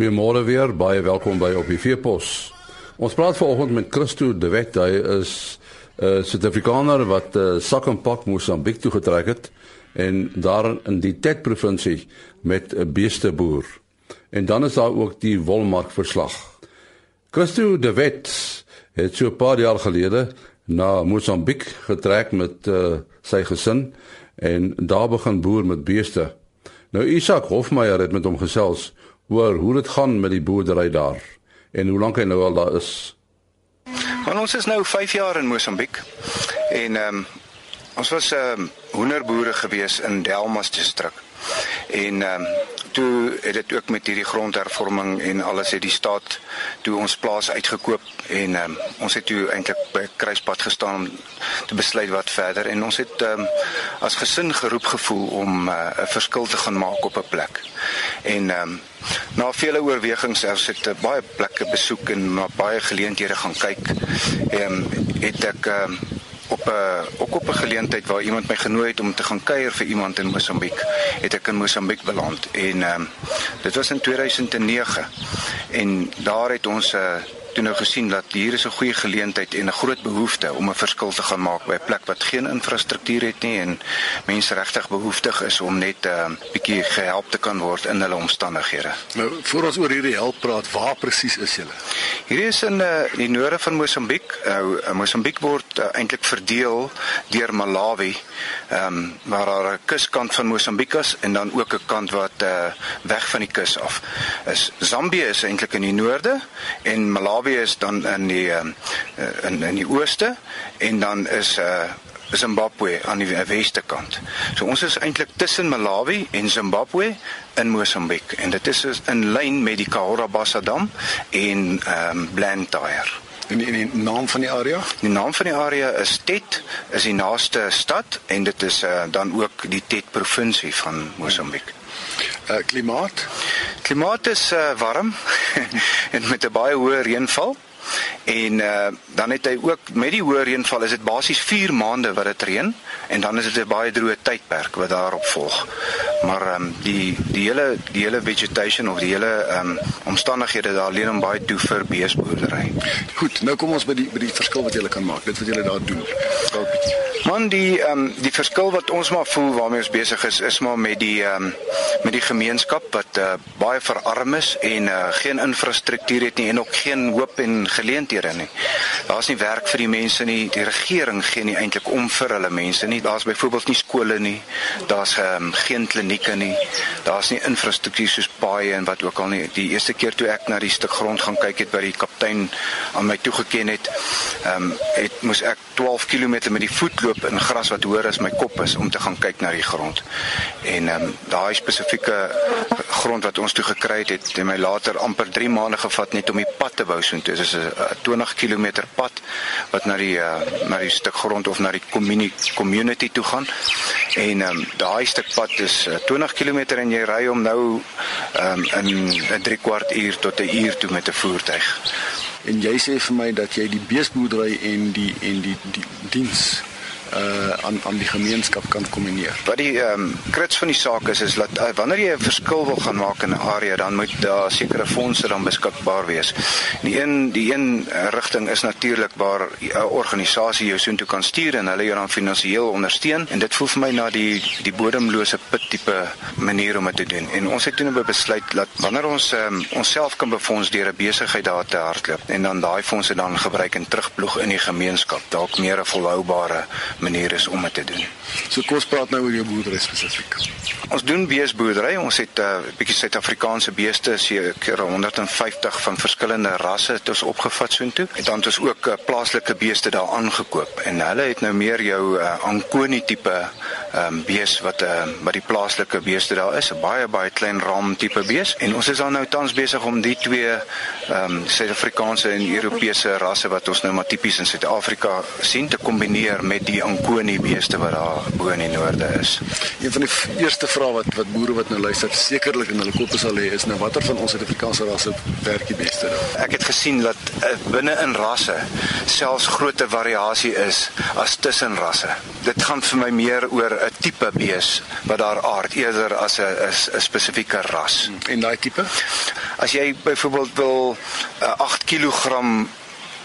Goeiemôre weer, baie welkom by op die Veepos. Ons praat vanoggend met Christo De Wet. Hy is 'n uh, Suid-Afrikaner wat uh, sak en pak Mosambiek toe getrek het en daar in die Tet provinsie met 'n beesteboer. En dan is daar ook die wolmark verslag. Christo De Wet het so 'n paar jaar gelede na Mosambiek getrek met uh, sy gesin en daar begin boer met beeste. Nou Isak Hofmeyer het met hom gesels oor hoe dit gaan met die boerdery daar en hoe lank hy nou al daar is. Want ons is nou 5 jaar in Mosambiek en ehm um, ons was ehm um, hoenderboere gewees in Delmas distrik. En ehm um, toe het dit ook met hierdie grondhervorming en alles het die staat toe ons plaas uitgekoop en um, ons het toe eintlik by kruispunt gestaan om te besluit wat verder en ons het um, as gesin geroep gevoel om uh, 'n uh, verskil te gaan maak op 'n plek. En um, na vele oorwegings het ek uh, baie plekke besoek en na baie geleenthede gaan kyk. Ehm um, het ek um, op 'n uh, ook op 'n geleentheid waar iemand my genooi het om te gaan kuier vir iemand in Mosambiek, het ek in Mosambiek beland en ehm um, dit was in 2009 en daar het ons 'n uh, toe nou gesien dat hier is 'n goeie geleentheid en 'n groot behoefte om 'n verskil te gaan maak by 'n plek wat geen infrastruktuur het nie en mense regtig behoeftig is om net 'n uh, bietjie gehelp te kan word in hulle omstandighede. Nou, voor ons oor hierdie help praat, waar presies is julle? Hierdie is in uh, die noorde van Mosambiek. Nou, uh, Mosambiek word uh, eintlik verdeel deur Malawi, ehm um, waar daar 'n kuskant van Mosambiek is en dan ook 'n kant wat uh, weg van die kus af is. Zambië is eintlik in die noorde en Malawi is dan in die um, in in die ooste en dan is uh Zimbabwe aan die weste kant. So ons is eintlik tussen Malawi en Zimbabwe in Mosambiek en dit is in lyn met die Cahora Bassa dam en ehm um, Blantyre. En die, die naam van die area? Die naam van die area is Tet, is die naaste stad en dit is uh, dan ook die Tet provinsie van Mosambiek. Uh klimaat? Klimaat is uh, warm en met 'n baie hoë reënval. En uh, dan het hy ook met die hoë reënval is dit basies 4 maande wat dit reën en dan is dit 'n baie droë tydperk wat daarop volg. Maar ehm um, die die hele die hele vegetation of die hele ehm um, omstandighede daar leen hom baie toe vir beesboerdery. Goed, nou kom ons by die by die verskil wat jy kan maak. Dit wat jy daar doen. Dalk bietjie. Man die ehm um, die verskil wat ons maar voel waarmee ons besig is is maar met die ehm um, met die gemeenskap wat uh, baie verarm is en uh, geen infrastruktuur het nie en ook geen hoop en geleenthede nie. Daar's nie werk vir die mense nie. Die regering gee nie eintlik om vir hulle mense nie. Daar's byvoorbeeld nie skole nie. Daar's um, geen klinieke nie. Daar's nie infrastruktuur soos paaie en wat ook al nie. Die eerste keer toe ek na die stuk grond gaan kyk het by die kaptein aan my toegeken het, ehm um, het moes ek 12 km met die voet loop in gras wat hoër as my kop is om te gaan kyk na die grond. En ehm um, daai spesifieke grond wat ons toe gekry het, het my later amper 3 maande gevat net om die pad te bou soontoe. Dit is 'n 20 km pad wat na die uh, na die stuk grond of na die community community toe gaan. En ehm um, daai stuk pad is uh, 20 km en jy ry hom nou ehm um, in 'n 3 kwart uur tot 'n uur toe met 'n voertuig. En jy sê vir my dat jy die beesboerdery en die en die, die diens uh aan aan die gemeenskap kan kombineer. Wat die ehm um, krits van die saak is is dat uh, wanneer jy 'n verskil wil gaan maak in 'n area, dan moet daar sekere fondse dan beskikbaar wees. Die een die een uh, rigting is natuurlik waar 'n uh, organisasie jou soontoe kan stuur en hulle jou dan finansiëel ondersteun en dit voel vir my na die die bodemlose put tipe manier om dit te doen. En ons het toe nou besluit dat wanneer ons um, onsself kan befonds deur 'n besigheid daar te hardloop en dan daai fondse dan gebruik en terugploeg in die gemeenskap, dalk meer 'n volhoubare manier is om dit te doen. So kom ons praat nou oor jou boerdery spesifiek. Ons doen beesboerdery. Ons het 'n uh, bietjie Suid-Afrikaanse beeste, seker 150 van verskillende rasse het ons opgevat soontoe. En dan het ons ook uh, plaaslike beeste daar aangekoop en hulle het nou meer jou uh, Ankoni tipe ehm um, bees wat uh, wat die plaaslike beeste daar is, 'n baie baie klein ram tipe bees en ons is dan nou tans besig om die twee ehm um, Suid-Afrikaanse en Europese rasse wat ons nou maar tipies in Suid-Afrika sien te kombineer met die Ankoni beeste wat daar bo in die noorde is. Een van die eerste vrae wat wat boere wat nou luister sekerlik in hulle koppe sal hê is nou watter van ons Suid-Afrikaanse rasse werk die beste nou? Ek het gesien dat uh, binne in rasse selfs groter variasie is as tussen rasse. Dit gaan vir my meer oor 'n tipe bees wat daar aard eerder as 'n 'n spesifieke ras. En daai tipe? As jy byvoorbeeld wil uh, 8 kg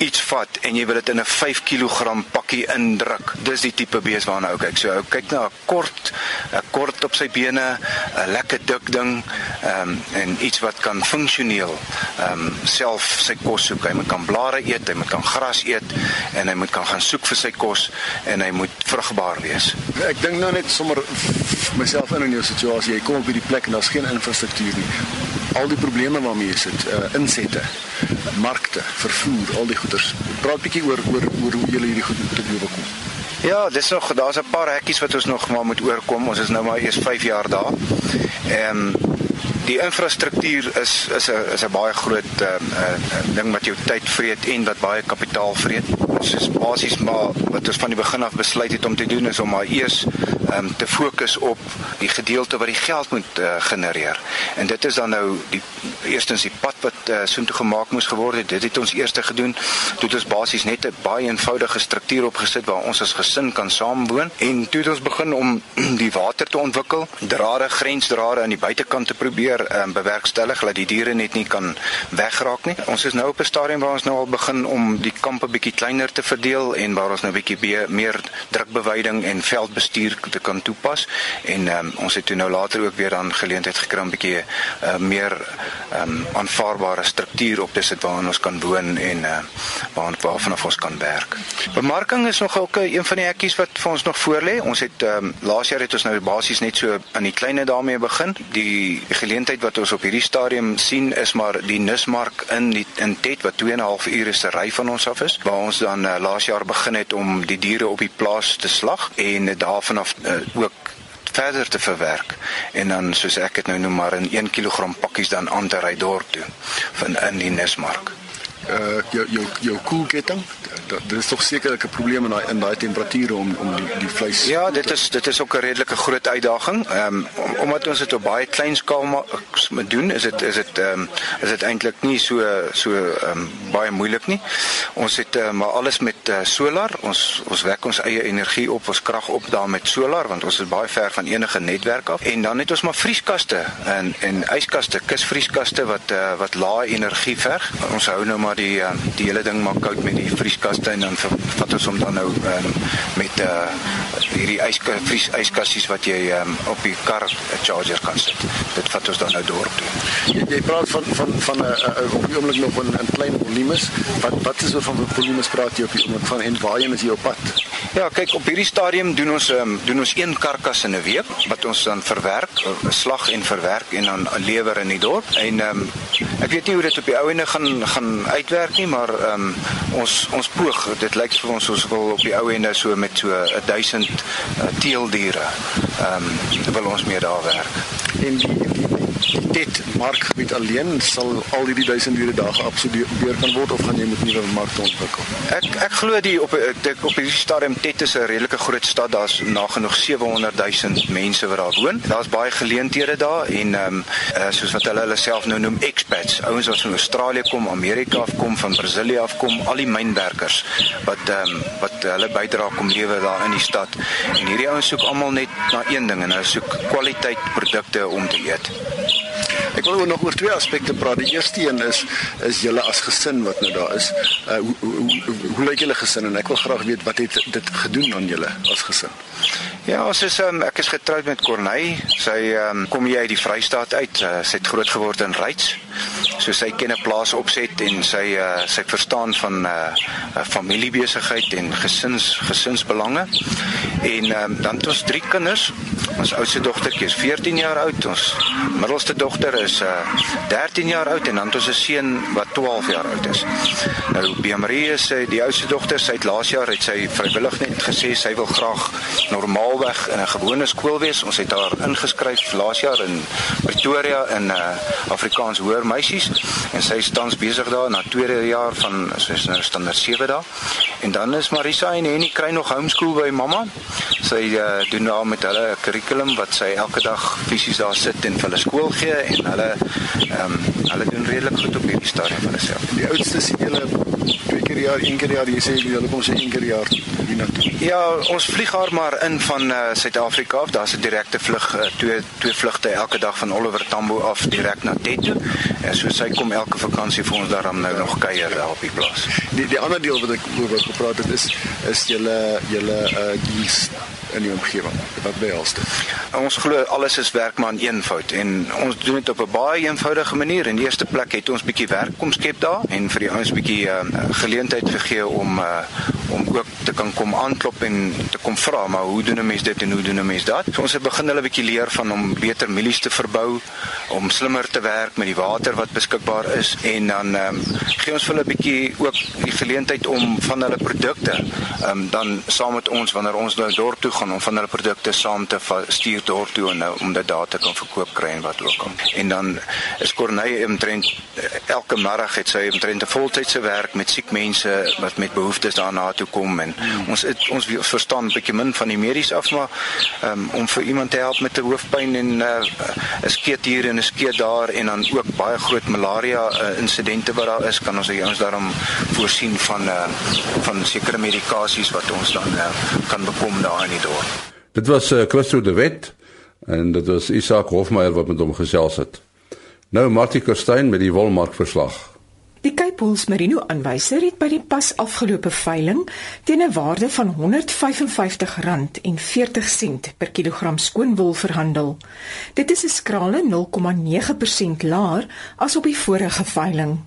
iets vat en jy wil dit in 'n 5 kg pakkie indruk. Dis die tipe bees waarna ou kyk. So ou kyk na 'n kort, 'n kort op sy bene, 'n lekker dik ding, ehm um, en iets wat kan funksioneel ehm um, self sy kos soek. Hy moet kan blare eet, hy moet kan gras eet en hy moet kan gaan soek vir sy kos en hy moet vrugbaar wees. Ek dink nou net sommer myself in in jou situasie. Jy kom op hierdie plek en daar's geen infrastruktuur nie. Al die probleme waarmee jy sit, uh, insette, markte, vervoer, al die goeders. Praat bietjie oor oor oor hoe julle hierdie goed te bowe kom. Ja, dis nog daar's 'n paar hekkies wat ons nog maar moet oorkom. Ons is nou maar eers 5 jaar daar. Ehm die infrastruktuur is is 'n is 'n baie groot ehm uh, uh, ding wat jou tyd vreet en wat baie kapitaal vreet. Ons is basies maar wat ons van die begin af besluit het om te doen is om maar eers ehm um, te fokus op die gedeelte wat die geld moet uh, genereer. En dit is dan nou die eerstens die pad wat uh, soontoe gemaak moes geword het. Dit het ons eerste gedoen. Toe het ons basies net 'n baie eenvoudige struktuur opgesit waar ons as gesin kan saamwoon en toe het ons begin om die water te ontwikkel, drade, grensdrade aan die buitekant te probeer um, bewerkstellig dat die diere net nie kan wegraak nie. Ons is nou op 'n stadium waar ons nou al begin om die kampe bietjie kleiner te verdeel en waar ons nou bietjie meer drukbewyding en veldbestuur te kan toepas en um, ons het toe nou later ook weer dan geleentheid gekry om bietjie uh, meer um, aanvaarbare struktuur op te sit waarin ons kan woon en uh, waar waarvan ons kan werk. Bemarking is nog ook een van die hekkies wat vir ons nog voorlê. Ons het um, laas jaar het ons nou basies net so aan die kleine daarmee begin. Die, geleentheid wat ons op hierdie stadium sien is maar die Nismark in die, in Tet wat 2 en 'n half ure se ry van ons af is waar ons dan uh, laas jaar begin het om die diere op die plaas te slag en daarvan af uh, ook verder te verwerk en dan soos ek dit nou noem maar in 1 kg pakkies dan aan te ry dorp toe van in die Nismark. Uh jou jou jou koelketting dit is tog sekerlik 'n probleem in daai in daai temperature om om die die vleis Ja, dit is dit is ook 'n redelike groot uitdaging. Ehm um, om, omdat ons dit op baie klein skaal doen, is dit is dit ehm um, is dit eintlik nie so so ehm um, baie moeilik nie. Ons het uh, maar alles met uh, solar. Ons ons wek ons eie energie op, ons krag op daar met solar want ons is baie ver van enige netwerk af. En dan het ons maar vrieskaste en en yskaste, kusvrieskaste wat uh, wat lae energie verg. Ons hou nou maar die uh, die hele ding maar koud met die vrieskaste en dan vat ons hom dan nou um, met uh hierdie yskas yskassies wat jy um, op die kar 'n charger kan sit. Dit vat ons dan nou dorp toe. Jy, jy praat van van van 'n uh, uh, op die oomblik nog 'n klein volumes. Wat wat is oor van volumes praat jy op die oomblik van en waarheen is jy op pad? Ja, kyk op hierdie stadium doen ons um, doen ons een karkas in 'n week wat ons dan verwerk, slag en verwerk en dan lewer in die dorp. En um, ek weet nie hoe dit op die ou ende gaan gaan uitwerk nie, maar um, ons ons poog dit lyk vir ons ons wil op die ou ende so met so 1000 uh, teeldiere. Ehm um, wil ons meer daar werk. En die, dit markgebied alleen sal al hierdie duisend ure dae geabsorbeer kan word of gaan jy met nuwe markte ontwikkel? Ek ek glo die op ek op hierdie stadium Tet is 'n redelike groot stad. Daar's nagenoeg 700 000 mense wat daar woon. Daar's baie geleenthede daar en ehm um, uh, soos wat hulle hulle self nou noem expats, ouens wat van Australië kom, Amerika af kom, van Brasilië af kom, al die mynwerkers wat ehm um, wat hulle bydra kom lewe daar in die stad. En hierdie ouens soek almal net na een ding en hulle soek kwaliteit produkte om te eet. Ek wil nog oor twee aspekte praat. Die eerste een is is julle as gesin wat nou daar is. Uh hoe hoe, hoe, hoe lyk julle gesin en ek wil graag weet wat het dit gedoen aan julle as gesin? Ja, ons is um, ek is getroud met Corneille. Sy um, kom jy uit die Vrystaat uit. Uh, sy het groot geword in Ryds. So sy ken 'n plaas opset en sy uh, sy verstaan van uh, familiebesigheid en gesins gesinsbelange. En um, dan het ons drie kinders. Ons oudste dogtertjie is 14 jaar oud. Ons middelste dogter is uh, 13 jaar oud en dan het ons 'n seun wat 12 jaar oud is. Nou Beamarie is uh, die oudste dogter. Sy het laas jaar het sy vrywillig net gesê sy wil graag normaalweg in 'n gewone skool wees. Ons het haar ingeskryf laas jaar in Pretoria in uh, Afrikaans hoër meisies en sy is tans besig daar na tweede jaar van sy is nou standaard 7 daar. En dan is Marisa en Henny kry nog homeschool by mamma. Sy uh, doen daar met hulle 'n kurrikulum wat sy elke dag fisies daar sit en vir hulle skool gee en hulle ehm um, hulle doen redelik goed op hierdie stadium van hulle self. Die oudste sien julle twee keer per jaar, een keer per jaar, jy sê jy kom sê een keer per jaar hiernatoe. Ja, ons vlieg haar maar in van uh, Suid-Afrika af. Daar's 'n direkte vlug, uh, twee twee vlugte elke dag van Oliver Tambo af direk na Tetu. En so sy kom elke vakansie vir ons daarom nou nog kuier daar op die plaas. Die die ander deel wat ek oor gepraat het is is julle julle uh diens in die omgewing. Wat behels dit? Ons glo alles is werk maar in eenvoud en ons doen dit op 'n baie eenvoudige manier. In die eerste plek het ons bietjie werk kom skep daar en vir die ouens bietjie uh, geleentheid gegee om uh, om ook te kan kom aanklop en te kom vra maar hoe doen 'n mens dit en hoe doen 'n mens dat? So ons het begin hulle bietjie leer van om beter mielies te verbou, om slimmer te werk met die water wat beskikbaar is en dan ehm um, gee ons vir hulle bietjie ook die geleentheid om van hulle produkte ehm um, dan saam met ons wanneer ons nou dorp toe gaan om van hulle produkte saam te stuur dorp toe en nou om dit daar te kan verkoop kry en wat ook al. En dan is Corneille omtrent elke middag het sy omtrent 'n voltydse werk met siek mense wat met behoeftes daarna toe kom en ons het, ons verstaan 'n bietjie min van die medies af maar um, om vir iemand te help met 'n hoofpyn en 'n uh, skeet hier en 'n skeet daar en dan ook baie groot malaria uh, insidente wat daar is kan ons ons daarom voorsien van uh, van sekere medikasies wat ons dan uh, kan bekom daar in die. Dit was uh, Christo de Wet en dit was Isak Hofmeyer wat met hom gesels het. Nou Martie Kerstyn met die wolmark verslag. Die Cape Pools Merino aanwyser het by die pas afgelope veiling teen 'n waarde van R155.40 per kilogram skoonwol verhandel. Dit is 'n skrale 0,9% laer as op die vorige veiling.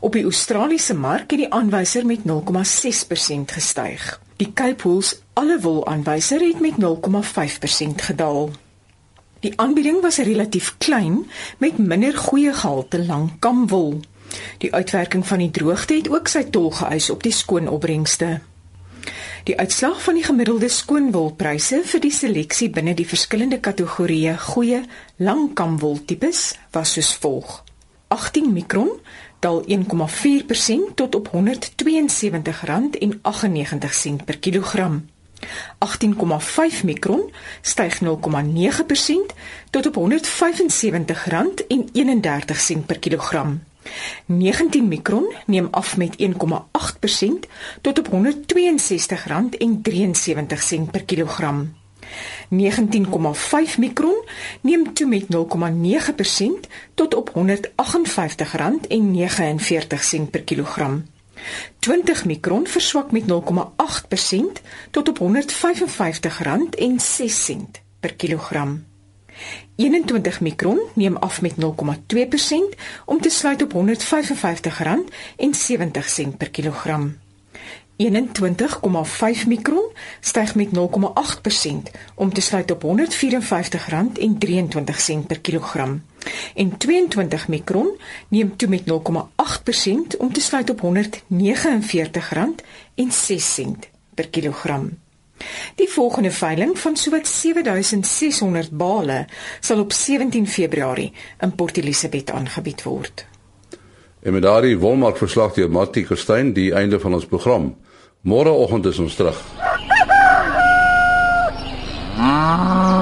Op die Australiese mark het die aanwyser met 0,6% gestyg. Die Cape Pools alle wol aanwyser het met 0,5% gedaal. Die aanbieding was relatief klein met minder goeie gehalte lang kamwol. Die uitwerking van die droogte het ook sy tol geëis op die skoonopbrengste. Die uitslag van die gemiddelde skoonwolpryse vir die seleksie binne die verskillende kategorieë goeie langkamwoltipes was soos volg: 18 mikron dal 1,4% tot op R172,98 per kilogram. 18,5 mikron styg 0,9% tot op R175,31 per kilogram. 19 mikron neem af met 1,8% tot op R162,73 per kilogram. 19,5 mikron neem toe met 0,9% tot op R158,49 per kilogram. 20 mikron verswak met 0,8% tot op R155,06 per kilogram. 21 mikron neem af met 0,2% om te sluit op R155,70 per kilogram. 21,5 mikron styg met 0,8% om te sluit op R154,23 per kilogram. En 22 mikron neem toe met 0,8% om te sluit op R149,06 per kilogram. Die volgende veiling van sowat 7600 bale sal op 17 Februarie in Port Elizabeth aangebied word. En met daardie wolmark verslag deur Martie Kerstyn die einde van ons program. Môreoggend is ons terug. Ah.